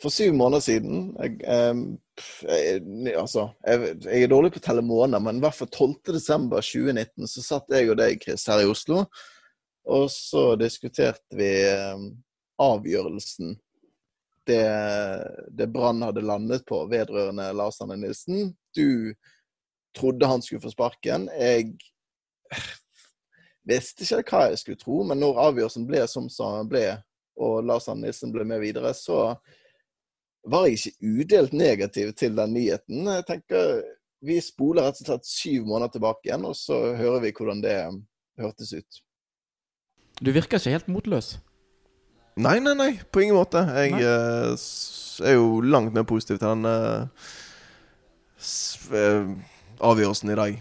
for syv måneder siden jeg, jeg, Altså, jeg, jeg, er dårlig på å telle måneder, men i hvert fall 12.12.2019 så satt jeg og deg, Chris, her i Oslo. Og så diskuterte vi avgjørelsen det, det Brann hadde landet på vedrørende Lars Arne Nilsen. Du trodde han skulle få sparken. Jeg visste ikke hva jeg skulle tro, men når avgjørelsen ble som den ble, og Lars Arne Nilsen ble med videre, så var jeg ikke udelt negativ til den nyheten. Jeg tenker Vi spoler rett og slett syv måneder tilbake igjen, og så hører vi hvordan det hørtes ut. Du virker ikke helt motløs? Nei, nei, nei. På ingen måte. Jeg uh, er jo langt mer positiv til den uh, avgjørelsen i dag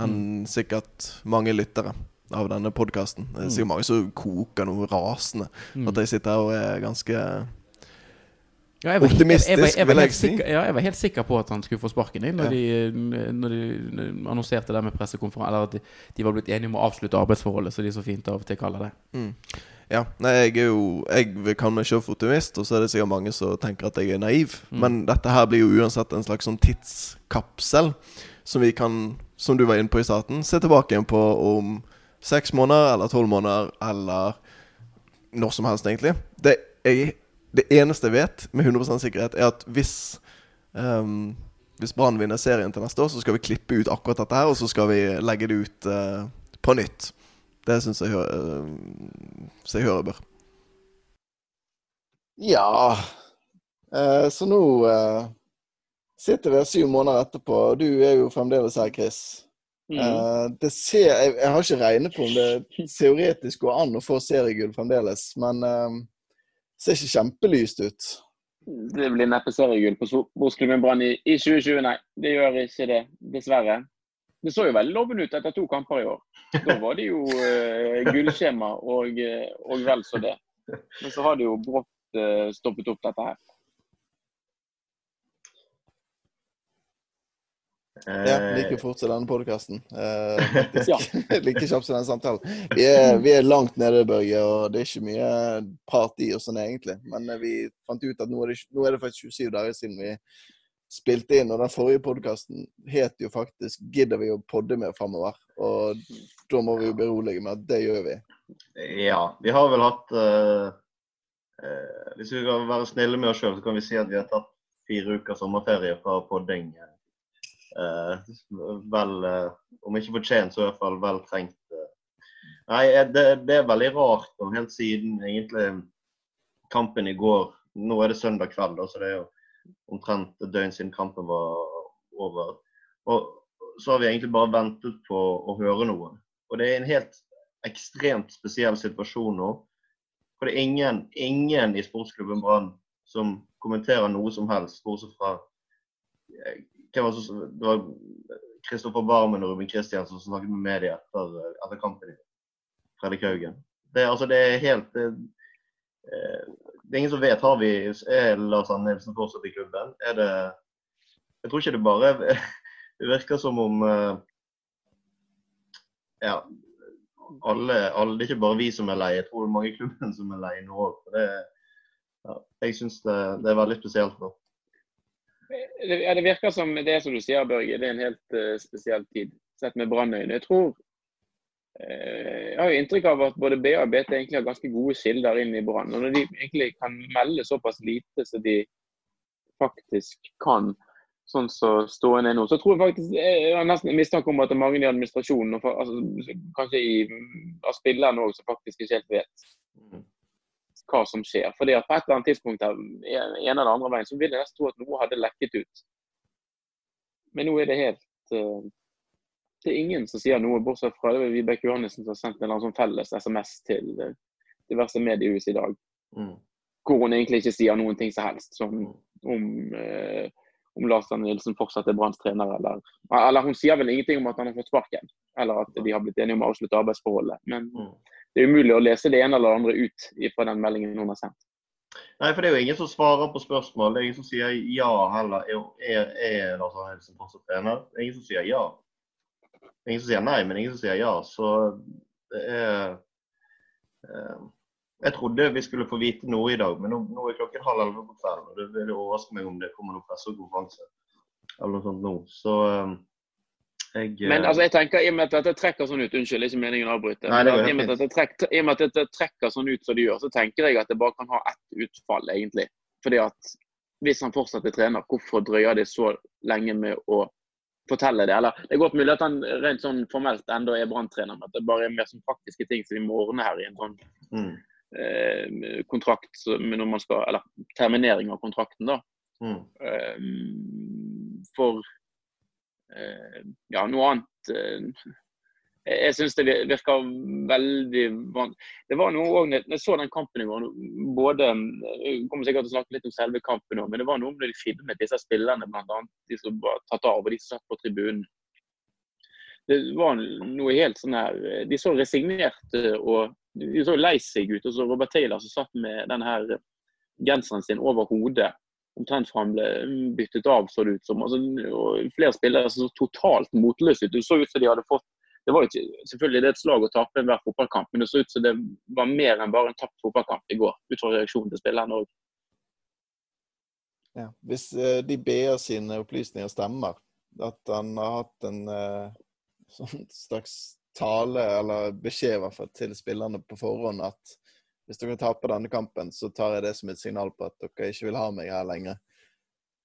enn mm. sikkert mange lyttere av denne podkasten. Det er mm. sikkert mange som koker noe rasende. Mm. At jeg sitter her og er ganske ja, jeg optimistisk, jeg, jeg, vil jeg si. Ja, jeg var helt sikker på at han skulle få sparken når, ja. de, når, de, annonserte det med pressekonferanse. Eller at de, de, var blitt enige om å avslutte arbeidsforholdet, som de så fint av og til kaller det. Mm. Ja, nei, jeg er jo Jeg kan meg selv for optimist, og så er det sikkert mange som tenker at jeg er naiv. Mm. Men dette her blir jo uansett en slags sånn tidskapsel som vi kan, som du var inne på i starten, se tilbake igjen på om seks måneder eller tolv måneder eller når som helst, egentlig. Det, jeg, det eneste jeg vet med 100 sikkerhet, er at hvis um, Hvis Brann vinner serien til neste år, så skal vi klippe ut akkurat dette her, og så skal vi legge det ut uh, på nytt. Det syns jeg, uh, jeg hører bør. Ja uh, Så nå uh, sitter vi her syv måneder etterpå, og du er jo fremdeles her, Chris. Mm. det ser, jeg, jeg, har ikke regnet på om det teoretisk går an å få seriegull fremdeles, men ser ikke kjempelyst ut. Det blir neppe seriegull på Sportsklubben Brann i, i 2020, nei. Det gjør ikke det, dessverre. Det så jo veldig lovende ut etter to kamper i år. Da var det jo uh, gullskjema og, eh, og, vel så det. Men så har det jo brått uh, stoppet opp, dette her. Ja, like fort som denne podkasten. Eh, ja. like kjapt som den samtalen. Vi er, vi er, langt nede, Børge, og det er ikke mye party og sånn egentlig. Men vi fant ut at nå er, det, nå er det faktisk 27 dager siden vi spilte inn. Og den forrige podkasten het jo faktisk 'Gidder vi å podde mer framover?' Og da må vi jo berolige med at det gjør vi. Ja. Vi har vel hatt uh, uh, Hvis vi skal være snille med oss sjøl, så kan vi si at vi har tatt fire uker sommerferie fra podding. Uh, vel Om ikke fortjent, så i hvert fall vel trengt. Nei, det, det, er veldig rart, og helt siden egentlig kampen i går Nå er det søndag kveld, så det er jo omtrent et døgn siden kampen var over. Og så har vi egentlig bare ventet på å høre noe. Og det er en helt ekstremt spesiell situasjon nå. For det er ingen, ingen i sportsklubben Brann som kommenterer noe som helst, bortsett fra eh, hvem var så, Det var Kristoffer Barmen og Ruben Kristiansen som snakket med media etter, etter kampen. Fredrik Haugen. Det, altså, det er helt det, eh, det er ingen som vet. Har vi, Er Lars Arne Nilsen fortsatt i klubben? Er det Jeg tror ikke det bare Det virker som om eh, Ja. Alle, alle, det er ikke bare vi som er lei. Jeg tror det er mange i klubben som er lei nå òg. Ja, jeg syns det, det, er veldig spesielt nå. Ja, det virker som det som du sier, Børge. Det er en helt uh, spesiell tid sett med Brannøyne. Jeg tror Eh, jeg har jo inntrykk av at både BA og BT egentlig har ganske gode kilder inn i Brann. Og når de egentlig kan melde såpass lite som de faktisk kan, sånn som så stående er nå, så tror jeg faktisk jeg har nesten mistanke om at det er mange i administrasjonen, og altså, kanskje i, av spillerne òg, som faktisk ikke helt vet hva som skjer. Fordi at på et eller annet tidspunkt her, en eller andre veien, så vil jeg nesten tro at noe hadde lekket ut. Men nå er det helt uh, det er ingen som sier noe, bortsett fra det Vibeke Johannessen som har sendt en sånn felles SMS til uh, diverse mediehus i dag. Mm. Hvor hun egentlig ikke sier noen ting som helst som, mm. om, uh, om Lars Daniel Nilsen fortsatt er Branns trener. Eller, eller hun sier vel ingenting om at han har fått sparken, eller at de har blitt enige om å avslutte arbeidsforholdet. Men mm. Det er umulig å lese det ene eller andre ut fra den meldingen hun har sendt. Nei, for det er jo ingen som svarer på spørsmål. Det er ingen som sier ja heller. Er, er, Lars Arne Helsen fortsatt trener? Er ingen som sier ja ingen som sier nei, men ingen som sier ja. Så det er eh, Jeg trodde vi skulle få vite noe i dag, men nå, nå er klokken halv elleve på kvelden. og Det vil overraske meg om det kommer noen pressekonferanse eller noe sånt nå. Så um, jeg eh, Men altså, jeg tenker, i og med at dette trekker sånn ut Unnskyld, ikke meningen å avbryte. Nei, men i, og med at dette trekk, I og med at dette trekker sånn ut som det gjør, så tenker jeg at det bare kan ha ett utfall, egentlig. Fordi at hvis han fortsatt er trener, hvorfor drøyer det så lenge med å fortelle det? Eller det er godt mulig at han rent sånn formelt enda er branntrener, men at det bare er mer sånn praktiske ting som vi må ordne her i en sånn mm, eh, kontrakt når man skal, eller terminering av kontrakten. da. mm. Eh, for ja, noe annet eh, Jeg, syns det virker veldig vanskelig. Det var noe òg når jeg så den kampen i går. både, Jeg kommer sikkert til å snakke litt om selve kampen òg, men det var noe når de filmet disse spillerne, bl.a. de som var tatt av, og de som satt på tribunen. Det var noe helt sånn her De så resignerte og de så lei seg ut. Og så Robert Taylor som satt med denne genseren sin over hodet omtrent fra han ble byttet av, så det ut som. Altså, flere spillere så totalt motløse ut. Det så ut som de hadde fått det var ikke, Selvfølgelig det er et slag å tape enhver fotballkamp, men det så ut som det var mer enn bare en tapt fotballkamp i går. Ut fra reaksjonen til spillerne òg. Ja. Hvis eh, de BA sine opplysninger stemmer, at han har hatt en eh, sånn slags tale, eller beskjed til spillerne på forhånd at hvis dere taper denne kampen, så tar jeg det som et signal på at dere ikke vil ha meg her lenger.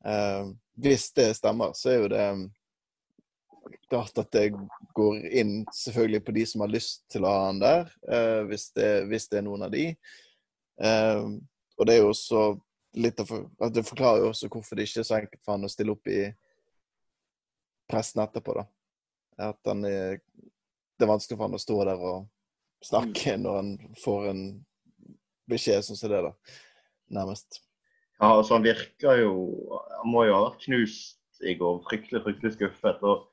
Eh, hvis det stemmer, så er jo det klart at det går inn selvfølgelig på de som har lyst til å ha han der, eh, hvis, det, hvis det er noen av de. Eh, og det er jo også litt av, for- Det forklarer jo også hvorfor det ikke er så enkelt for han å stille opp i pressen etterpå. da. At han er, Det er vanskelig for han å stå der og snakke når han får en beskjed som så det, da. Nærmest. Ja, altså Han virker jo Han må jo ha vært knust i går. Fryktelig fryktelig skuffet. og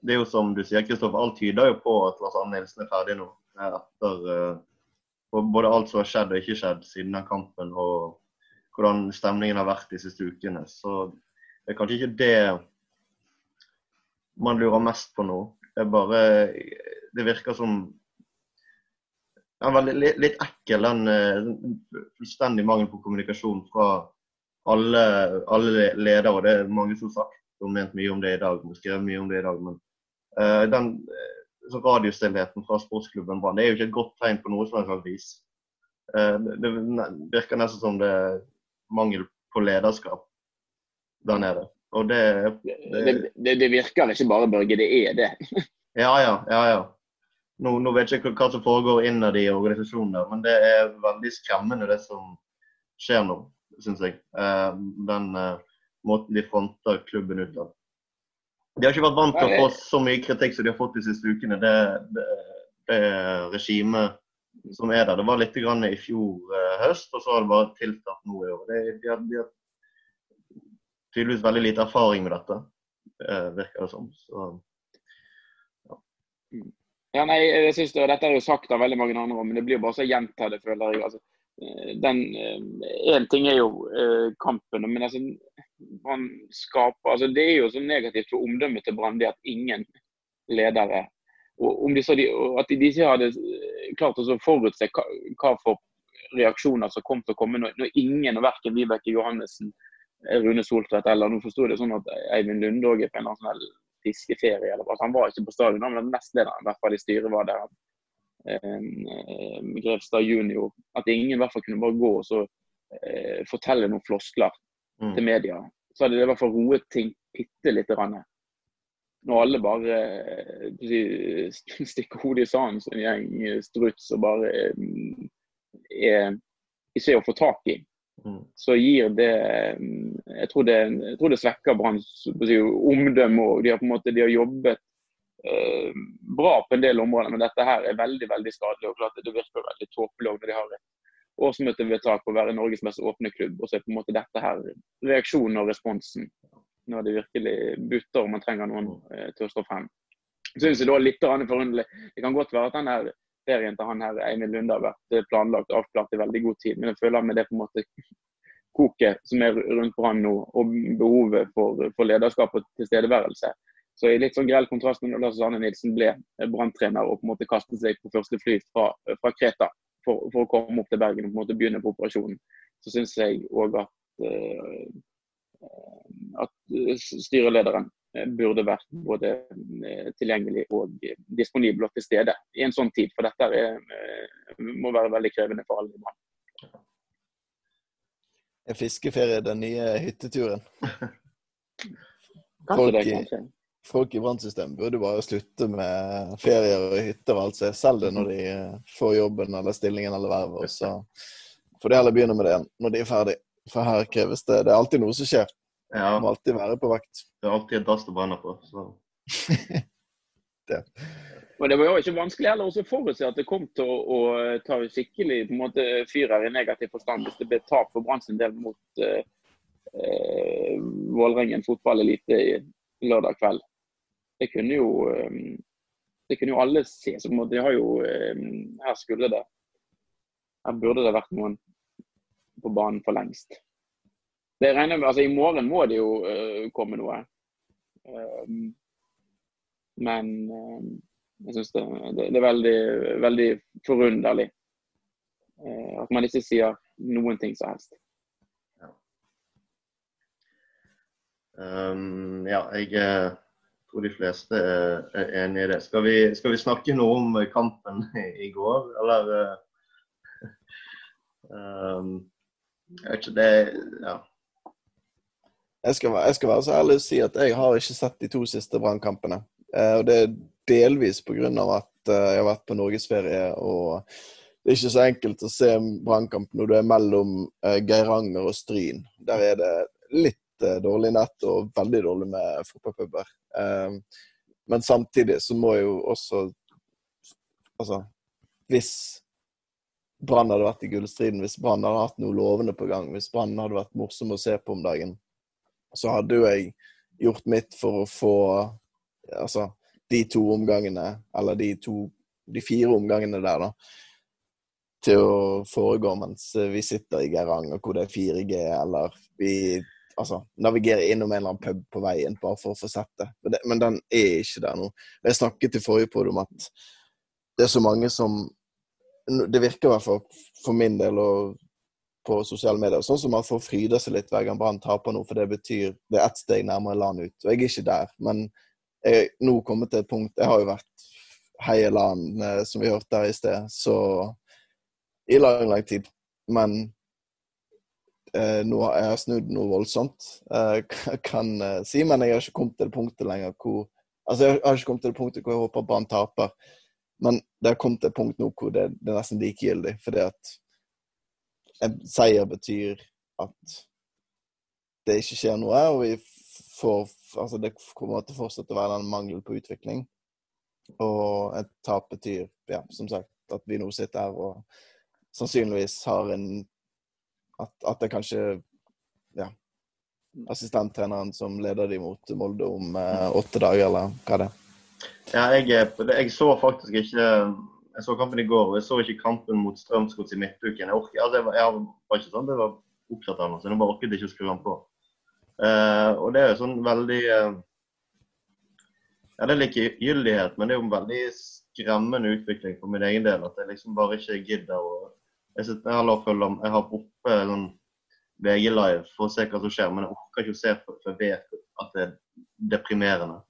Det er jo som du sier, Kristoffer, alt tyder jo på at Lars Arne Nilsen er ferdig nå. eh, Etter uh, både alt som har skjedd og ikke skjedd siden den kampen, og hvordan stemningen har vært de siste ukene. Så det er kanskje ikke det man lurer mest på nå. Det er bare Det virker som ja, var litt, litt ekkel, den eh, fullstendig mangel på kommunikasjon fra alle, alle ledere. Det er mange som har sagt og ment mye om det i dag, og skrevet mye om det i dag. Men uh, den eh, radiostillheten fra sportsklubben Brann det er jo ikke et godt tegn på noe som helst vis. Uh, det, det virker nesten som det er mangel på lederskap der nede. Og det, Det, det, det virker ikke bare, Børge. Det er det. Ja, ja. ja, ja. Nå, nå vet jeg ikke hva som foregår innad i organisasjonen, der, men det er veldig skremmende det som skjer nå, syns jeg. Eh, den eh, måten de fronter klubben ut av. De har ikke vært vant til å få så mye kritikk som de har fått de siste ukene. Det, det, det regimet som er der. Det var litt grann i fjor eh, høst, og så har det bare tiltatt nå i år. De, har, de har tydeligvis veldig lite erfaring med dette, eh, virker det som. Så, Ja, nei, jeg synes det, Dette er jo sagt av veldig mange andre, men det blir jo bare så gjenta det, føler jeg. Altså, eh, den, en ting er jo eh, kampen, men altså, man skaper, altså, det er jo så negativt for omdømmet til Brann at ingen ledere og om de, så de, at de ikke hadde eh, klart å forutse hva, hva for reaksjoner som kom til å komme når, når ingen, og verken Vibeke Johannessen, eh, Rune Soltvedt eller nå forsto det sånn at Eivind Lunde òg er på en eller annen sånn fiskeferie. eller altså, Han var ikke på stadion, men nestlederen i hvert fall i styret var der. Eh, Grevstad junior. At ingen i hvert fall kunne bare gå og så eh, fortelle noen floskler mm. til media. Så hadde det i hvert fall roet ting bitte lite grann. Når alle bare eh, stikker hodet i sanden som en gjeng eh, struts og bare eh, er, ikke å få tak i. så gir det mm, Jeg tror det, jeg tror det svekker Branns omdømme. òg. De har på en måte de har jobbet eh, bra på en del områder, men dette her er veldig veldig skadelig. og klart Det virker veldig tåpelig når de har et årsmøtevedtak på å være Norges mest åpne klubb. Og så er på en måte dette her reaksjonen og responsen når det virkelig butter og man trenger noen eh, til å stå frem. Jeg synes det var litt forunderlig. Det kan godt være at den her ferien til han her Eivind Lunde har vært eh, planlagt avklart i veldig god tid, men jeg føler med det på en måte koket som er rundt Brann nå, og behovet for, for lederskap og tilstedeværelse. Så i litt sånn grell kontrast med Lars Arne Nilsen ble branntrener og på en måte kastet seg på første fly fra, fra Kreta, for, for, å komme opp til Bergen og på en måte begynne på operasjonen, så syns jeg òg at, at styrelederen burde vært både tilgjengelig og disponibel og til stede i en sånn tid. For dette er, må være veldig krevende for alle i Brann. Er fiskeferie den nye hytteturen? Kanskje det, kanskje folk i brannsystemet burde bare slutte med ferier og hytter og alt Selv det når de eh, får jobben eller stillingen eller vervet. Så får de heller begynne med det når de er ferdig. For her kreves det Det er alltid noe som skjer. Ja. Må alltid være på vakt. Det er alltid et dass å brenne på. Så. det. Og Det var jo ikke vanskelig heller å forutse at det kom til å, å ta skikkelig på en måte fyr her i negativ forstand hvis det ble tap for Brann sin del mot uh, uh, Vålerengen fotballelite lørdag kveld det kunne jo ehm, det kunne jo alle se. så på de har jo, Her skulle det Her burde det vært noen på banen for lengst. Det regner med, altså I morgen må det jo uh, komme noe. Um, men um, jeg syns det, det, det, er veldig, veldig forunderlig uh, at man ikke sier noen ting som helst. Ja, um, ja jeg tror de fleste er enig i det. Skal vi, skal vi snakke noe om kampen i går, eller um, Jeg vet ikke, det Ja. Jeg skal, jeg skal, være så ærlig å si at jeg har ikke sett de to siste brannkampene. Eh, og det er delvis pga. at eh, jeg har vært på norgesferie. og det er ikke så enkelt å se brannkamp når du er mellom eh, Geiranger og Stryn. Der er det litt dårlig nett og veldig dårlig med fotballpuber. Men samtidig så må jo også Altså, hvis Brann hadde vært i gullstriden, hvis Brann hadde hatt noe lovende på gang, hvis Brann hadde vært morsom å se på om dagen, så hadde jo jeg gjort mitt for å få altså, de to omgangene, eller de to de fire omgangene der, da, til å foregå mens vi sitter i Geiranger hvor det er 4G, eller vi altså, navigerer innom en eller annen pub på veien bare for å få sett det. Men, det, men den er ikke der nå. Jeg snakket i forrige om at det er så mange som Det virker i hvert fall for min del og på sosiale medier sånn som man får fryde seg litt hver gang Brann taper noe, for det betyr det er ett steg nærmere land ut. Og jeg er ikke der, men jeg er nå kommet til et punkt Jeg har jo vært heie land, eh, som vi hørte her i sted, så i lang, lang tid. Men eh, nå, jeg snudd noe voldsomt, eh, kan eh, si. Men jeg har ikke kommet til det punktet lenger hvor Altså, jeg har ikke kommet til det punktet hvor jeg håper Brann taper. Men det har kommet til et punkt nå hvor det, det er nesten likegyldig. Fordi at en seier betyr at det ikke skjer noe, og vi får Altså, det kommer til å fortsette å være den mangelen på utvikling. Og et tap betyr, ja, som sagt, at vi nå sitter her og sannsynligvis har en at, at det kanskje ja, assistenttreneren som leder de mot Molde om eh, åtte dager, eller hva er det? Ja, jeg, jeg, så faktisk ikke Jeg så kampen i går, og jeg så ikke kampen mot Strømsgods i midtuken. Jeg, orker, altså, jeg, jeg, var ikke sånn det var opptatt av noe, så jeg bare orket ikke å skru den på. Uh, og det er jo sånn veldig uh, Ja, det er likegyldighet, men det er jo en veldig skremmende utvikling for min egen del. At jeg liksom bare ikke gidder å jeg, sitter, jeg, har, følge, jeg har oppe sånn VG Live for å se hva som skjer, men jeg orker ikke å se for, for jeg vet at det er deprimerende.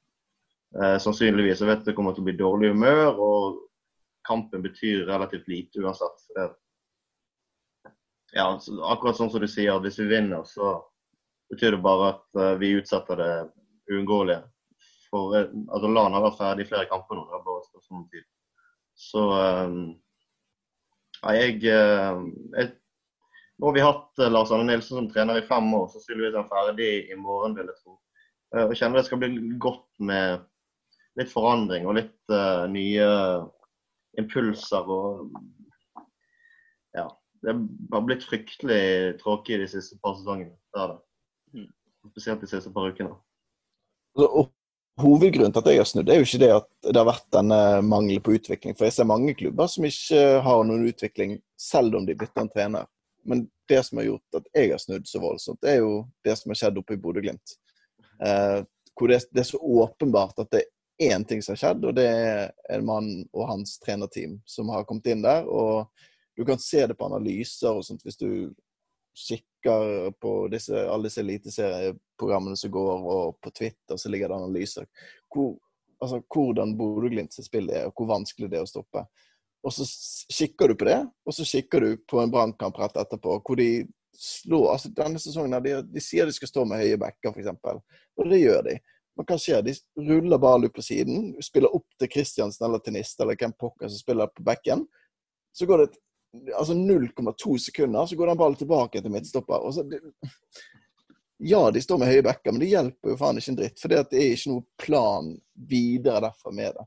Eh, sannsynligvis. Jeg vet det kommer til å bli dårlig humør, og kampen betyr relativt lite uansett. Ja, akkurat sånn som du sier, hvis vi vinner, så betyr det bare at uh, vi utsetter det uunngåelige. For uh, altså, LAN har vært ferdig i flere kamper nå. Det er bare om tid. Så um, ja, jeg, eh, jeg, Nå har vi hatt eh, Lars Arne Nilsen som trener i fem år, så sannsynligvis er han ferdig i morgen, vil jeg tro. Jeg kjenner det skal bli godt med litt forandring og litt uh, nye impulser. og ja, Det har blitt fryktelig tråkig de siste par sesongene. Det er det. Mm. Spesielt de siste par ukene. Altså, Hovedgrunnen til at jeg har snudd, er jo ikke det at det har vært denne mangelen på utvikling. For jeg ser mange klubber som ikke har noen utvikling, selv om de bytter en trener. Men det som har gjort at jeg har snudd så voldsomt, det er jo det som har skjedd oppe i Bodø-Glimt. Eh, hvor det, det, er så åpenbart at det én ting som har skjedd, og det er en mann og hans trenerteam som har kommet inn der. og Du kan se det på analyser og sånt hvis du kikker på disse, alle disse eliteserieprogrammene som går, og på Twitter så ligger det analyser. Hvor, altså, hvordan Bodø-Glimts spill er, og hvor vanskelig det er å stoppe. Og så kikker du på det, og så kikker du på en brannkamp rett etterpå, hvor de slår altså Denne sesongen de, de sier de skal stå med høye backer, f.eks. Og det gjør de. Men hva skjer? De ruller ball ut på siden, spiller opp til Kristiansen eller til Niste eller hvem pokker som spiller på bekken. Så går det altså 0,2 sekunder, så går den ballen tilbake til midtstopper. Og så, ja, de står med høye bekker, men det hjelper jo faen ikke en dritt. For det er ikke noe plan videre derfra med det.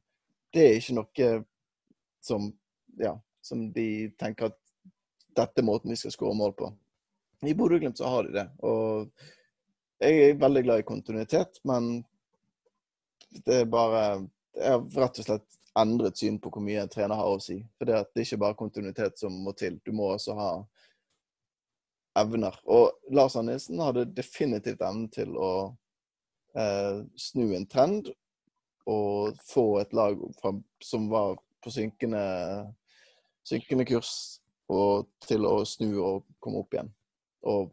Det er ikke noe som, ja, som de tenker at dette er måten vi skal skåre mål på. I Bodø-Glimt så har de det. Og jeg er veldig glad i kontinuitet, men det er bare Jeg har rett og slett endret syn på hvor mye en trener har å si. For det, er ikke bare kontinuitet som må til. Du må også ha evner. Og Lars Arne Nilsen hadde definitivt evnen til å eh, snu en trend og få et lag fra, som var på synkende, synkende kurs, og til å snu og komme opp igjen. Og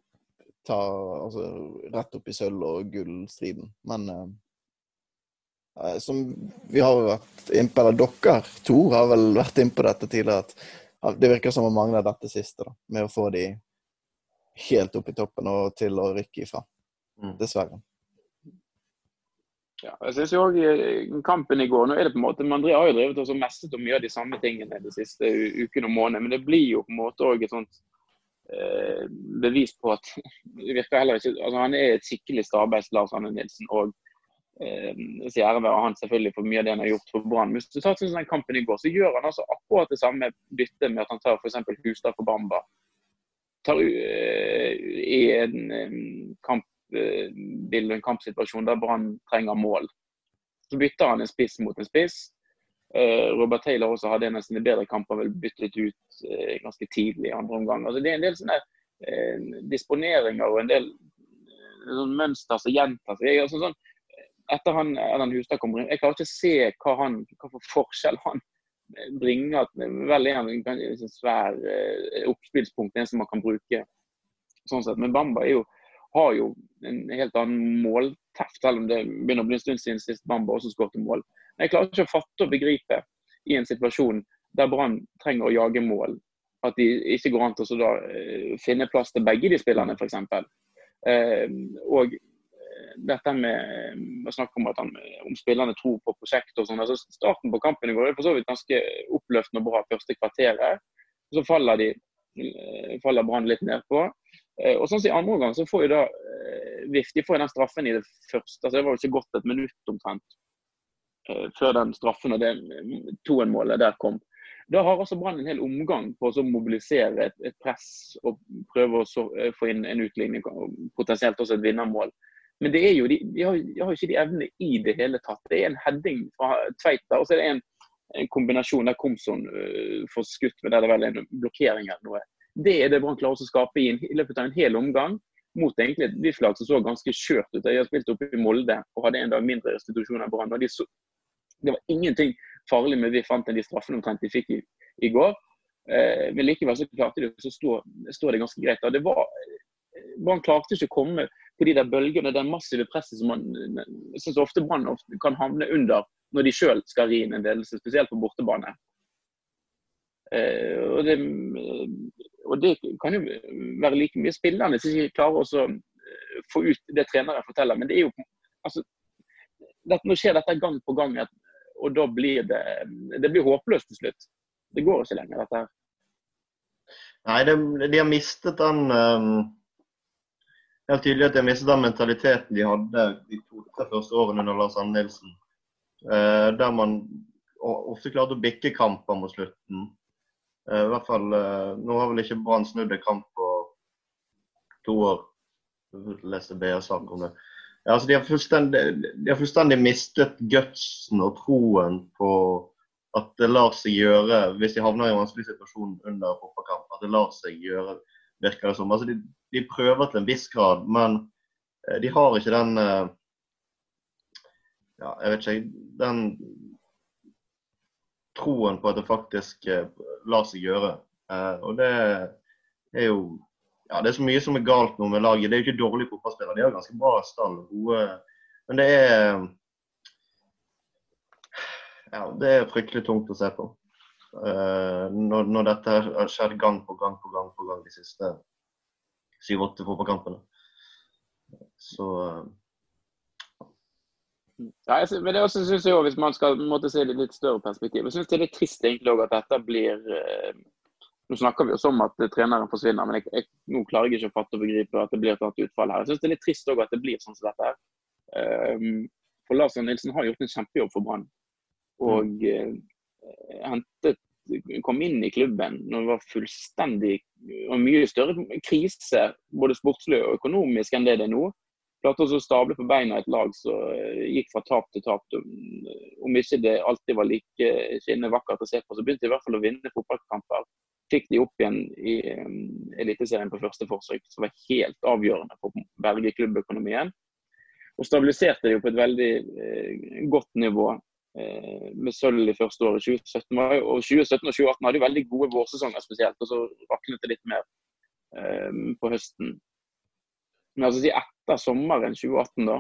ta altså, rett opp i sølv- og gullstriden. Men eh, som vi har vært innpå, eller dere to har vel vært innpå dette tidligere, at det virker som å mangle dette siste, da, med å få de helt opp i toppen og til å rykke ifra. Mm. Dessverre. Ja, jeg synes jo også kampen i går, nå er det på en måte, Man har jo drevet og mestet om mye av de samme tingene de siste ukene og månedene, men det blir jo på en måte også et sånt eh, bevis på at det virker heller ikke, altså Han er et skikkelig stabbeist, Lars Anne Nilsen. og eh, sier ære være han selvfølgelig for mye av det han har gjort for Brann. Men Hvis du tar sånn den kampen i går, så gjør han altså akkurat det samme byttet med at han tar f.eks. Hustad for Bamba. Tar uh, i en um, kampbilde, en kampsituasjon der Brann trenger mål. Så bytter han en spiss mot en spiss. Uh, Robert Taylor også hadde en av sine bedre kamper, vel byttet ut uh, ganske tidlig i andre omgang. Altså, det er en del sånne eh, disponeringer og en del eh, sånn mønster som gjentar seg. Jeg, altså, sånn, etter han Erlend Hustad kommer inn, jeg klarer ikke å se hva, han, hva for forskjell han eh, bringer. Vel er han en sånn svær eh, oppspillspunkt, en som man kan bruke. sånn sett. Men Bamba jo, har jo en helt annen målteft, selv om det begynner å bli en stund siden sist Bamba også skåret mål. Men jeg klarer ikke å fatte og begripe i en situasjon der Brann trenger å jage mål, at de ikke går an til å eh, finne plass til begge de spillerne, f.eks. Eh, og eh, dette med eh, å snakke om at han, om spillerne tror på prosjektet og sånn. altså Starten på kampen i går er for så vidt ganske oppløftende og bra første kvarteret. Så faller de eh, faller Brann litt nedpå. Eh, Og sånn I andre omgang så får jo da eh, VIF de får den straffen i det første. altså Det var jo ikke gått et minutt omtrent eh, før den straffen og det 2-1-målet der kom. Da har også Brann en hel omgang på å mobilisere et, et press og prøve å så, eh, få inn en utligning og potensielt også et vinnermål. Men det er jo, de, de, har, de har ikke de evnene i det hele tatt. Det er en heading fra Tveita, og så er det en, en kombinasjon der Komson uh, får skutt med der det vel er en blokkering eller noe. Det er det Brann klarer å skape i, en, i løpet av en hel omgang mot egentlig et VIF-lag som så ganske skjørt ut. De har spilt oppe i Molde og hadde en dag mindre restitusjon enn Brann. de Det var ingenting farlig med VIF annet enn de straffene omtrent de fikk i, i går. Eh, men likevel så klarte de å stå, stå det ganske greit. Og det var, Brann klarte ikke å komme på de der bølgene, den massive presset som man jeg ofte Brann kan havne under når de sjøl skal ri inn en ledelse, spesielt på bortebane. Eh, og, det, og det kan jo være like mye spillerne som ikke klarer å eh, få ut det treneren forteller. Men det er jo altså, det, Nå skjer dette gang på gang, og da blir det det blir håpløst til slutt. Det går ikke lenger, dette her. Nei, de, de har mistet den um, Helt tydelig at jeg mistet den mentaliteten de hadde de to-tre første årene under Lars Anne Nilsen. Eh, der man ofte klarte å bikke kamper mot slutten. Eh, I hvert fall, eh, Nå har vel ikke Brann snudd en kamp på to år. Leste BA-sak om det. Ja, altså, de, har de har fullstendig mistet gutsen og troen på at det lar seg gjøre, hvis de havner i en vanskelig situasjon under fotballkamp, at det lar seg gjøre, virker det som. Altså, de, de prøver til en viss grad, men eh, de har ikke den eh, Ja, jeg vet ikke, den troen på at det faktisk eh, lar seg gjøre. Og det er jo ja, Det er så mye som er galt nå med laget. Det er jo ikke dårlige fotballspillere. De har ganske bra stall. Men det er ja, det er fryktelig tungt å se på. Når, når, dette har skjedd gang på gang på gang på gang de siste syv-åtte fotballkampene. Så Nei, ja, men det også synes jeg også, Hvis man skal måtte se det litt større perspektiv Jeg synes det er litt trist egentlig også at dette blir uh, Nå snakker vi jo om at treneren forsvinner, men jeg, jeg, nå klarer jeg ikke å fatte og begripe at det blir et annet utfall her. Jeg synes det er litt trist også at det blir sånn som dette her. for Lars Nilsen har gjort en kjempejobb for Brann. Og mm. hentet kom inn i klubben når det var fullstendig og mye større krise, både sportslig og økonomisk, enn det det er nå. Klarte å stable på beina et lag som eh, gikk fra tap til tap. Om ikke det alltid var like skinnende vakkert å se på, så begynte de i hvert fall å vinne fotballkamper. Fikk de opp igjen i um, Eliteserien på første forsøk, som var helt avgjørende for å berge klubbøkonomien. Og stabiliserte jo på et veldig godt nivå Eh, med sølv i første året. 2017 var, og 2017 og 2018 hadde jo veldig gode vårsesonger spesielt, og så raknet det litt mer um, på høsten. Men altså etter sommeren 2018 da,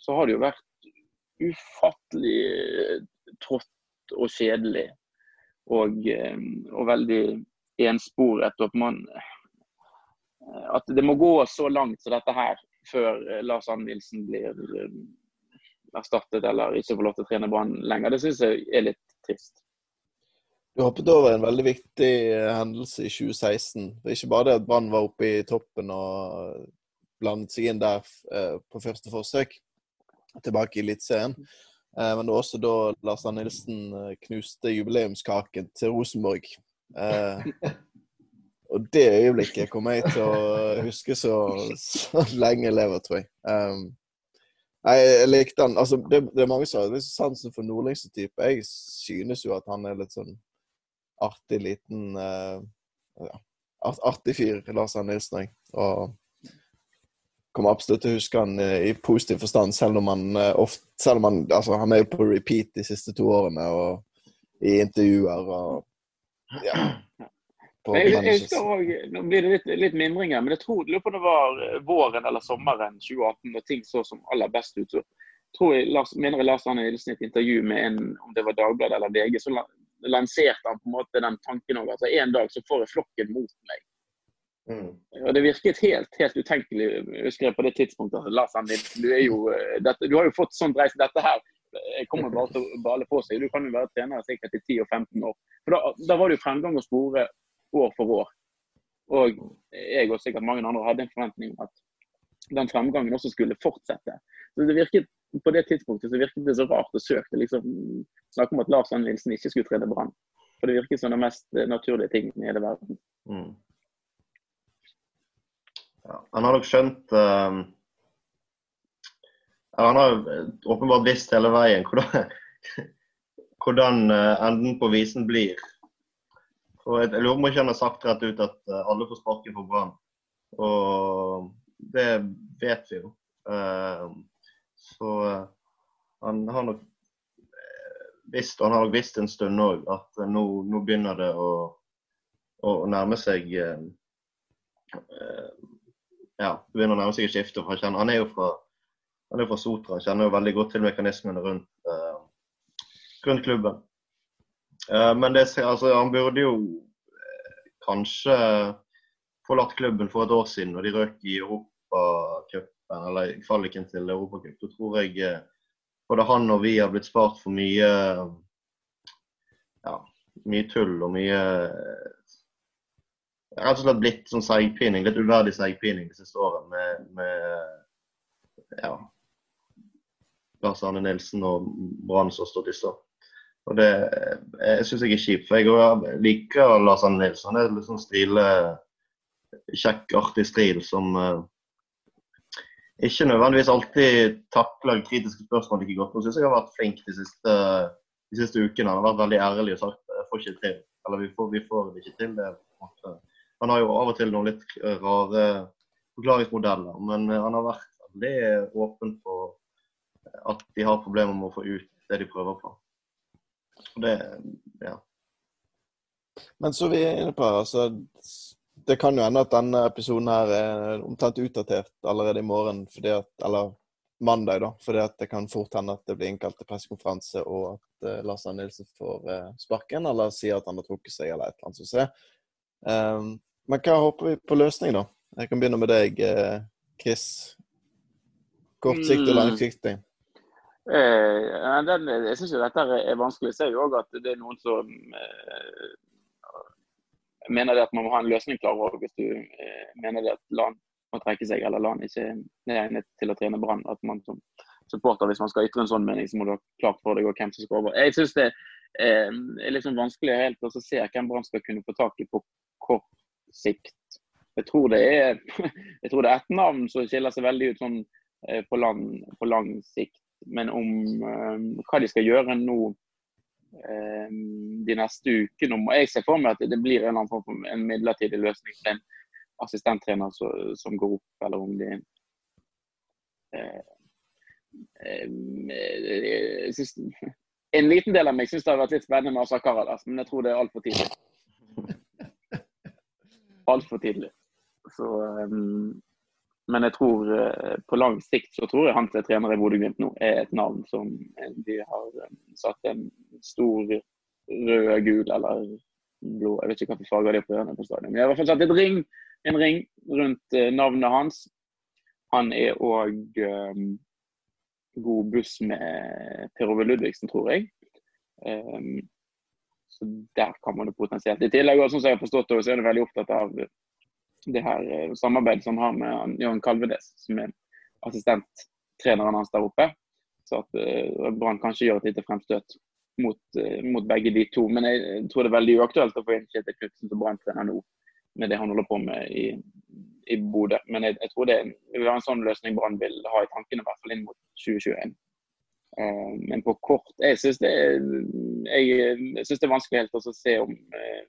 så har det jo vært ufattelig trått og kjedelig. Og, og veldig ensporet. Og at man At det må gå så langt som dette her før Lars Ann Nilsen blir erstattet eller ikke får lov til å trene Brann lenger. Det syns jeg er litt trist. Du hoppet over en veldig viktig eh, hendelse i 2016. Det er ikke bare det at Brann var oppe i toppen og blandet seg inn der eh, på første forsøk, tilbake i Eliteserien. Eh, men det var også da Lars Dan Nilsen knuste jubileumskaken til Rosenborg. Og det øyeblikket kommer jeg til å huske så, så lenge jeg lever, tror jeg. Um, Nei, jeg likte han. Altså, det, det, er mange som har sansen for nordlengste type. Jeg synes jo at han er litt sånn artig liten uh, ja, Artig fyr, Lars Arne Nilsen. Og kommer absolutt til å huske han i, i positiv forstand, selv om han uh, ofte Selv om han altså, han er jo på repeat de siste to årene, og i intervjuer og Ja jeg, jeg husker også, Nå blir det litt, litt mindringer, men jeg tror lurer på det var eh, våren eller sommeren 2018 når ting så som aller best ut. så tror jeg, Lars, mener jeg Lars Arne Nilsen i et intervju med en, om det var Dagbladet eller VG, så lanserte han på en måte den tanken òg. Altså, en dag så får jeg flokken mot meg. Mm. Og Det virket helt helt utenkelig husker jeg på det tidspunktet. Altså, Lars Arne Nilsen, du, jo, eh, dette, du har jo fått sånn dreis dette her jeg kommer bare til å bale på seg. Du kan jo være trener sikkert i 10-15 år. For da, da var det jo fremgang å spore år for år. Og jeg og sikkert mange andre hadde en forventning om at den fremgangen også skulle fortsette. Så det virket, På det tidspunktet så virket det så rart og søkt å liksom, snakke om at Lars Arne Nilsen ikke skulle trene Brann. For det virket som den mest naturlige tingen i hele verden. Mm. Ja, han har nok skjønt uh, Han har åpenbart visst hele veien hvordan, hvordan uh, enden på visen blir. Og jeg, lurer på om ikke han har sagt rett ut at uh, alle får sparken for Brann. Og det vet vi jo. Uh, så uh, han har nok visst, og han har nok visst en stund òg, at nå, nå, begynner det å, å nærme seg Ja, begynner å nærme seg et skifte. For han, er jo fra, han er fra Sotra, han kjenner jo veldig godt til mekanismene rundt, rundt klubben. Eh, men det, altså, han burde jo eh, kanskje forlatt klubben for et år siden, når de røk i Europacupen, eller kvaliken til Europacup. Da tror jeg eh, både han og vi har blitt spart for mye ja, mye tull og mye Rett og slett blitt sånn seigpining, litt uverdig seigpining de siste årene med, med ja, Lars Arne Nilsen og Brann som har stått i stå. Og det jeg syns jeg er kjipt. For jeg liker Lars Arne Nilsson. Han er litt sånn stile, kjekk, artig stil som uh, ikke nødvendigvis alltid takler kritiske spørsmål like godt. Nå syns jeg har vært flink de siste, de siste, ukene. Han har vært veldig ærlig og sagt jeg får ikke til. Eller vi får, vi får det ikke til. det. Han har jo av og til noen litt rare forklaringsmodeller, men han har vært veldig åpen på at de har problemer med å få ut det de prøver på. Det Ja. Men så vi er inne på her, altså Det kan jo hende at denne episoden her er omtrent utdatert allerede i morgen, fordi at, eller mandag, da. At det kan fort hende at det blir innkalt til pressekonferanse, og at uh, Lars Arne Nilsen får uh, sparken, eller sier at han har trukket seg, eller et eller annet som skjer. Um, men hva håper vi på løsning, da? Jeg kan begynne med deg, uh, Chris. Kortsiktig og Mm. Eh, den, jeg syns dette er vanskelig. Jeg ser jo òg at det er noen som eh, mener det at man må ha en løsning klar over hvis du eh, mener det at LAN må trekke seg, eller LAN ikke er egnet til å trene Brann. At man som supporter, hvis man skal ytre en sånn mening, så må du ha klart for deg hvem som skal over. Jeg syns det eh, er liksom vanskelig helt å se hvem Brann skal kunne få tak i på kort sikt. Jeg tror det er, jeg tror det er ett navn som skiller seg veldig ut sånn eh, på, land, på lang sikt. Men om eh, hva de skal gjøre nå eh, de neste ukene om- Jeg ser for meg at det blir en annen form for en midlertidig løsning til en assistenttrener som, går opp, eller om de eh, synes, En liten del av meg syns det har vært litt spennende med Asa Karadas, men jeg tror det er altfor tidlig. Altfor tidlig. Så, um, men jeg tror eh, på lang sikt så tror jeg han som er trener i Bodø-Glimt nå, er et navn som eh, de har um, satt en stor rød, gul eller blå Jeg vet ikke hvilken farge de er på hjørnet på stadion. Men de har i hvert fall satt et ring, en ring rundt eh, navnet hans. Han er òg um, god buss med Per Ove Ludvigsen, tror jeg. Um, så der kan man det potensielt. I tillegg, som jeg har forstått det, så er han veldig opptatt av det her eh, samarbeidet som han har med Jørn Kalvedes, som er assistenttreneren hans der oppe. Så at Brann kanskje gjør et lite fremstøt mot, eh, mot begge de to. Men jeg tror det er veldig uaktuelt å få inn Kjetil Knutsen som Brann-trener nå, med det han holder på med i, i Bodø. Men jeg, jeg tror det vil være en sånn løsning Brann vil ha i tankene, i hvert fall inn mot 2021. Eh, men på kort Jeg syns det, er- jeg, synes det er vanskelig helt å se om eh,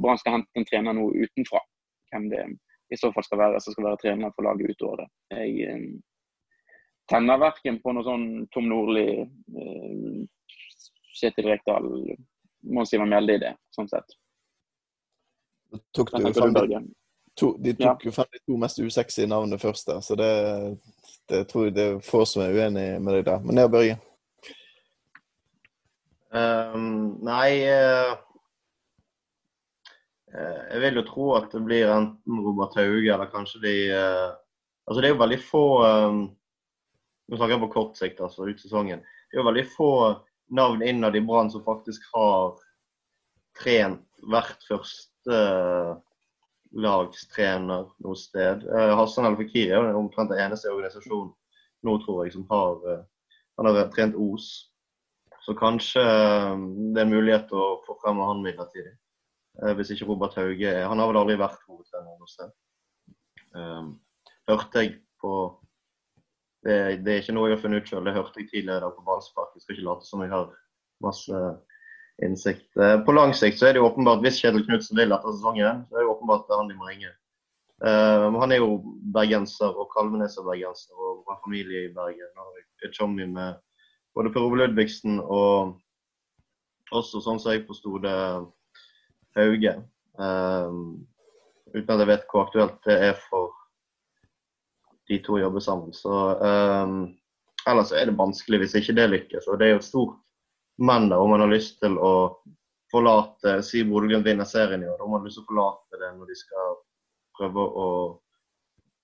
Brann skal hente en trener nå utenfra. Hvem det i så fall skal være som skal være trener for laget utover det. Jeg eh, tenner verken på noe sånn Tom Nordli, eh, Kjetil Rekdal, Mons Ivar Mjelde i det, sånn sett. Da tok du to, de tok jo ja. de to mest usexy navnene først der, så det, det tror jeg det er få som er uenig med deg der. Men ja, Børge. Um, nei eh, Jeg vil jo tro at det blir enten Robert Hauge eller kanskje de eh, Altså det er jo veldig få eh, Nå snakker jeg på kort sikt, altså ut sesongen. Det er jo veldig få navn innad i Brann som faktisk har trent, hvert første lagstrener noe sted. Eh, Hassan El Fakiri er jo omtrent den eneste organisasjonen nå, tror jeg, som har eh, Han har trent Os. Så kanskje eh, det er mulighet å få frem han midlertidig. Eh, Hvis ikke Robert Hauge er Han har vel aldri vært hovedtrener noe sted. Um, hørte jeg på det, det er ikke noe jeg har funnet ut sjøl, det hørte jeg tidligere på ballspark. Jeg skal ikke late som jeg har masse innsikt. Eh, På lang sikt så er det jo åpenbart, hvis Kjetil Knutsen vil etter sesongen, så er det jo åpenbart det er han de må ringe. Um, han er jo bergenser, og Kalvenes er bergenser, og har familie i Bergen. Og er chummy med både Per Ove Ludvigsen og også, sånn som jeg forsto det, Hauge. Eh, uten at jeg vet hvor aktuelt det er for de to å jobbe sammen. Så eh, ellers er det vanskelig hvis ikke det lykkes. Og det er jo et stort men da, om man har lyst til å forlate Si Bodø-Glimt vinner serien i år. Har man lyst til å forlate det når de skal prøve å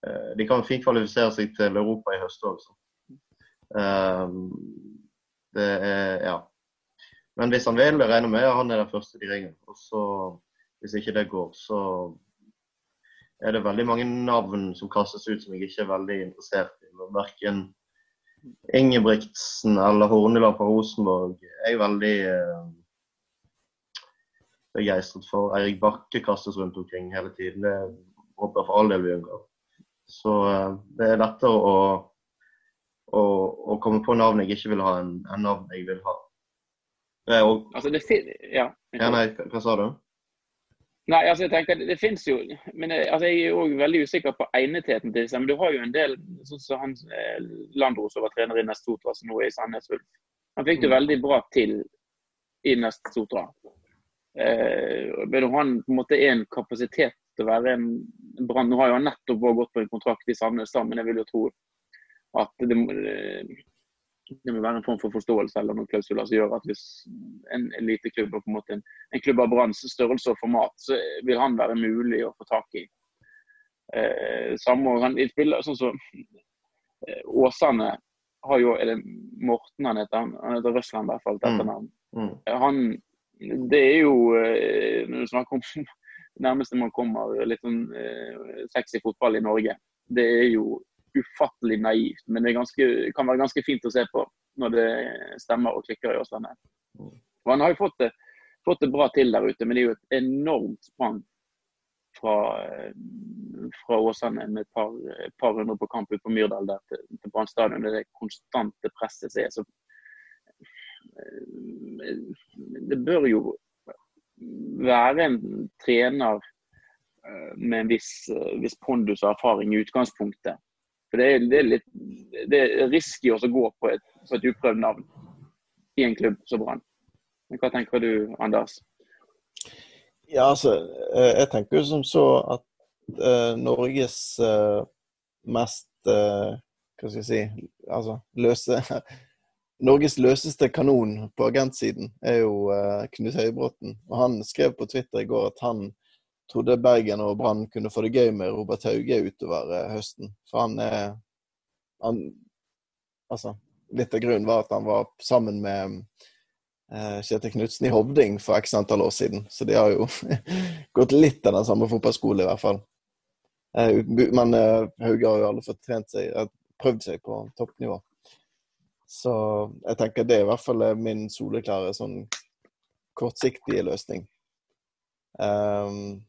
uh, De kan fint kvalifisere seg til Europa i høst òg, det er Ja. Men hvis han vil, regner med han er den første de ringer. Og så, hvis ikke det går, så er det veldig mange navn som kastes ut som jeg ikke er veldig interessert i. Verken Ingebrigtsen eller Horneland fra Rosenborg er jeg veldig eh, begeistret for. Eirik Bakke kastes rundt omkring hele tiden. Det håper jeg for all del vi unngår. Så eh, det er lettere å, å, å komme på navn jeg ikke vil ha, enn enn navn jeg vil ha. Er Altså, det fin ja. ja, nei, hva, sa du? Nei, altså jeg tenker, det, finnes jo Men jeg, altså, jeg er òg veldig usikker på egnetheten til disse. Men du har jo en del sånn som han eh, Landro som var trener i Nestotra, som nå er i Sandnes Ulf. Han fikk det Mm. veldig bra til i Nestotra. Eh, men han på en måte er en kapasitet til å være en brann Nå har jo han nettopp gått på en kontrakt i Sandnes, men jeg vil jo tro at det, må- det må være en form for forståelse eller noen klausuler som gjør at hvis en eliteklubb og på en måte en, en klubb av Branns størrelse og format, så vil han være mulig å få tak i. Eh, samme, han, i spiller, sånn som eh, Åsane har jo Er det Morten han heter? Han, han heter Røsland i hvert fall. dette Mm. Mm. Han Det er jo eh, Når du snakker om nærmeste man kommer litt sånn eh, sexy fotball i Norge, det er jo ufattelig naivt. Men det ganske, kan være ganske fint å se på når det stemmer og klikker i Åslandet. Og han har jo fått det, fått det bra til der ute, men det er jo et enormt sprang fra, fra Åsane med et par, par hundre på kamp ut på Myrdal der til, til Brann stadion. Det er det konstante presset som er. Så, eh, det bør jo være en trener eh, med en viss, eh, viss pondus og erfaring i utgangspunktet. For det er, det er litt det er risky å gå på et, på et uprøvd navn i en klubb som Brann. Hva tenker du, Anders? Ja, altså, eh, jeg tenker jo som så at uh, Norges uh, mest uh, Hva skal jeg si Altså løse Norges løseste kanon på agentsiden er jo Knut Høybråten. Og han skrev på Twitter i går at han trodde Bergen og Brann kunne få det gøy med Robert Hauge utover eh, høsten. For han er han, Altså, litt av grunnen var at han var sammen med eh, Kjetil Knutsen i Hovding for x antall år siden. Så de har jo gått litt av den samme fotballskolen, i hvert fall. Eh, Men eh, Hauge har jo aldri fått trent seg, eh, prøvd seg på toppnivå. Så jeg tenker det er i hvert fall eh, min soleklare sånn kortsiktige løsning. Ehm,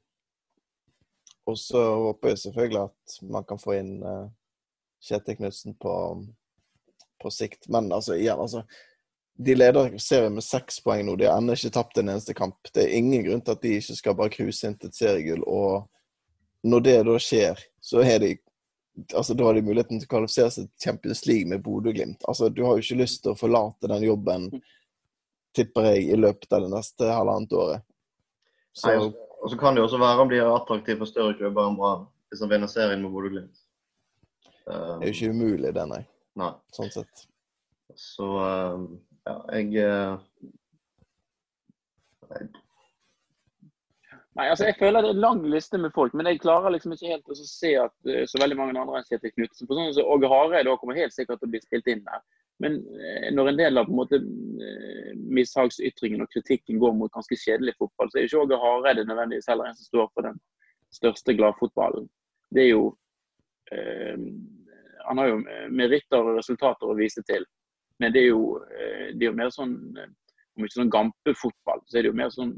og så håper jeg selvfølgelig at man kan få inn uh, Kjetil Knutsen på, på sikt. Men altså, igjen, altså De leder serien med seks poeng nå. De har ennå ikke tapt en eneste kamp. Det er ingen grunn til at de ikke skal bare cruise inn til et seriegull. Og når det da skjer, så har de altså Da har de muligheten til å kvalifisere seg til Champions League med Bodø-Glimt. Altså, du har jo ikke lyst til å forlate den jobben, tipper jeg, i løpet av det neste halvannet året. Så Nei, og så kan det jo også være om de er attraktive for større klubber enn Brann, hvis han vinner serien med Bodø-Glimt. det er Um, jo ikke umulig, det, nei. nei. Sånn sett. Så um, ja, jeg uh, Nei, altså Jeg føler det er en lang liste med folk, men jeg klarer liksom ikke helt å se at eh, så veldig mange andre enn Kjetil Knutsen på sånn som Åge Hareide kommer helt sikkert til å bli spilt inn der. Men eh, når en del av på en måte eh, mishagsytringen og kritikken går mot ganske kjedelig fotball, så er jo ikke Åge Hareide nødvendigvis heller en som står for den største gladfotballen. Det er jo eh, Han har jo meritter og resultater å vise til, men det er jo, det er jo mer sånn om ikke sånn gampefotball, så er det jo mer sånn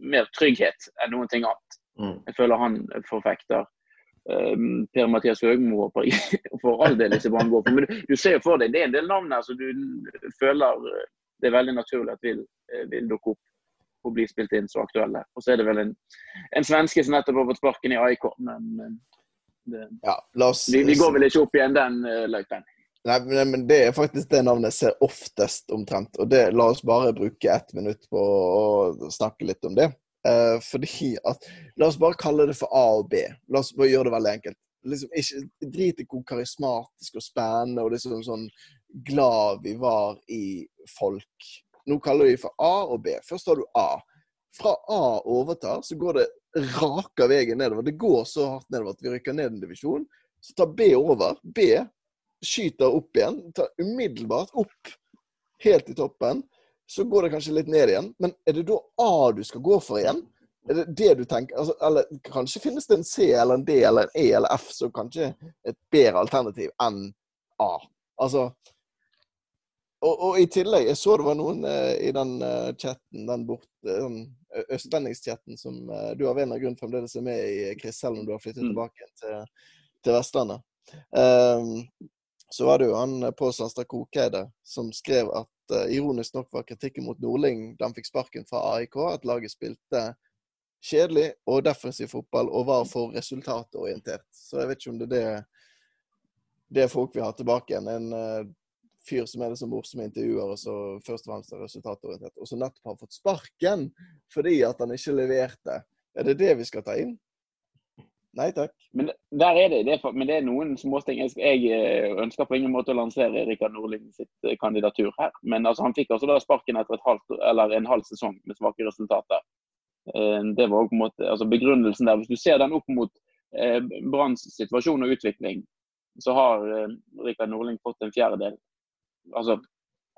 mer trygghet enn noen ting annet. mm. Jeg føler han forfekter. Um, Per-Mathias Høgmo og for all del disse Brann går for. Men du, du ser jo for deg, det er en del navn her som du føler eh, det er veldig naturlig at vil, eh, vil dukke opp og bli spilt inn så aktuelle. Og så er det vel en, en svenske som nettopp har fått sparken i AIK, men eh, det, Ja, oss vi, vi går vel ikke opp igjen den uh, løypen. Nei, men men det er faktisk det navnet jeg ser oftest omtrent. Og det, la oss bare bruke ett minutt på å snakke litt om det. Eh, fordi at La oss bare kalle det for A og B. La oss bare gjøre det veldig enkelt. Liksom ikke Drit i hvor karismatisk og spennende og liksom sånn glad vi var i folk. Nå kaller vi for A og B. Først har du A. Fra A overtar, så går det raka veien nedover. Det går så hardt nedover at vi rykker ned en divisjon. Så tar B over. B skyter opp igjen. Tar umiddelbart opp helt i toppen. Så går det kanskje litt ned igjen. Men er det da A du skal gå for igjen? Er det det du tenker? Altså, eller kanskje finnes det en C eller en D eller en E eller F som kanskje er et bedre alternativ enn A. Altså og, og i tillegg, jeg så det var noen eh, i den eh, chatten, den bort, eh, østlendingschatten som eh, du av en eller annen grunn fremdeles er med i, Chris, selv om du har flyttet Mm. tilbake til, til Vestlandet. Ehm, så var det jo han eh, Pål Sandstad Kokeide som skrev at uh, ironisk nok var kritikken mot Nordling da han fikk sparken fra AIK, at laget spilte kjedelig og defensiv fotball og var for resultatorientert. Så jeg vet ikke om det er det, det folk vil ha tilbake igjen. En uh, fyr som er liksom morsom i intervjuer, og så først og fremst er resultatorientert, og så nettopp har fått sparken fordi at han ikke leverte. Er det det vi skal ta inn? Nei takk. Men der er det, det er, men det er noen småting. Jeg, eh, ønsker på ingen måte å lansere Rikard Nordling sitt eh, kandidatur her. Men altså, han fikk altså da sparken etter et halvt, en halv sesong med svake resultater. Eh, Det var på en måte, altså Begrunnelsen der, Hvis du ser den opp mot eh, Branns situasjon og utvikling, så har Rikard Nordling fått en fjerdedel. Altså,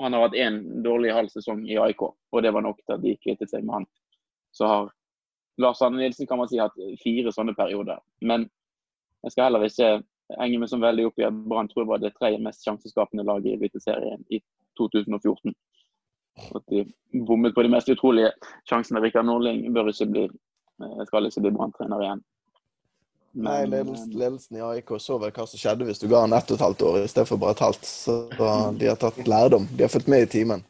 Han har hatt én dårlig halv sesong i AIK, og det var nok til at de kvittet seg med han. Så har Lars Anne Nilsen kan man si hatt fire sånne perioder. Men jeg skal heller ikke henge meg som veldig opp i at Brann tror jeg var det tredje mest sjanseskapende laget i Eliteserien i 2014. At de bommet på de mest utrolige sjansene. Rikard Nordling bør ikke bli, eh, skal ikke bli Brann-trener igjen. Nei, ledelsen, eh, ledelsen i AIK så vel hva som skjedde hvis du ga han ett og et halvt år i stedet for bare et halvt. Så de har tatt lærdom. De har fulgt med i timen.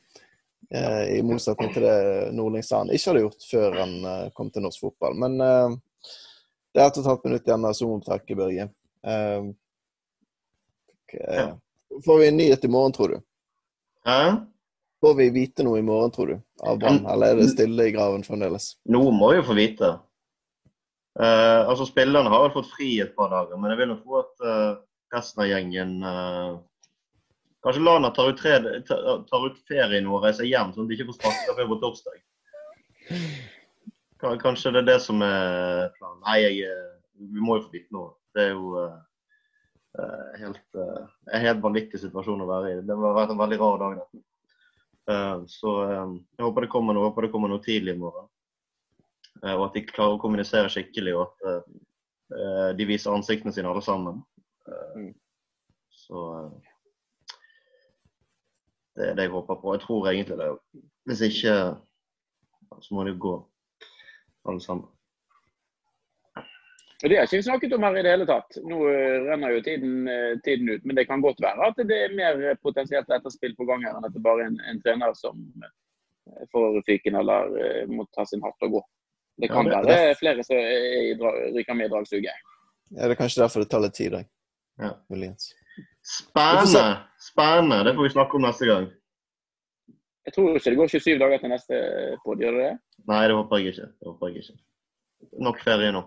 Eh, I motsetning til det Nordling sa han ikke hadde gjort før han eh, kom til norsk fotball. Men eh, det er ett og et halvt minutt igjen av Zoom-opptaket, Børge. Eh, ok. Får vi en nyhet i morgen, tror du? Hæ? Får vi vite noe i morgen, tror du? Av Brann? Eller er det stille i graven fremdeles? Noe må jo få vite. Eh, altså Spillerne har vel fått fri et par dager, men jeg vil nok tro at eh, resten av gjengen eh, Kanskje Lana tar ut, tre, tar, ut ferie nå og reiser hjem, sånn at de ikke får sparka før på torsdag. Kanskje det er det som er planen. Nei, jeg, eh, vi må jo få vite noe. Det er jo eh, helt, uh, en helt vanvittig situasjon å være i. Det har vært en veldig rar dag. dette. Eh, så jeg håper det kommer noe, håper det kommer noe tidlig i morgen. Og at de klarer å kommunisere skikkelig, og at de viser ansiktene sine alle sammen. Mm. Så det er det jeg håper på. Jeg tror egentlig det. Hvis ikke, så må det jo gå, alle sammen. Det har ikke vi snakket om her i det hele tatt. Nå eh, renner jo tiden, eh, tiden ut. Men det kan godt være at det er mer potensielt etterspill på gang her enn at det bare er en, en trener som eh, får fyken eller eh, må ta sin hatt og gå. Det kan Ja, det- være flere som er i ryker med i dragsuget. Ja, det er kanskje derfor det tar litt tid, da. Ja. Muligens. Spennende! Spennende. Det får vi snakke om neste gang. Jeg tror ikke det går 27 dager til neste pod, gjør det det? Nei, det håper jeg ikke. Det håper jeg ikke. Nok ferie nå.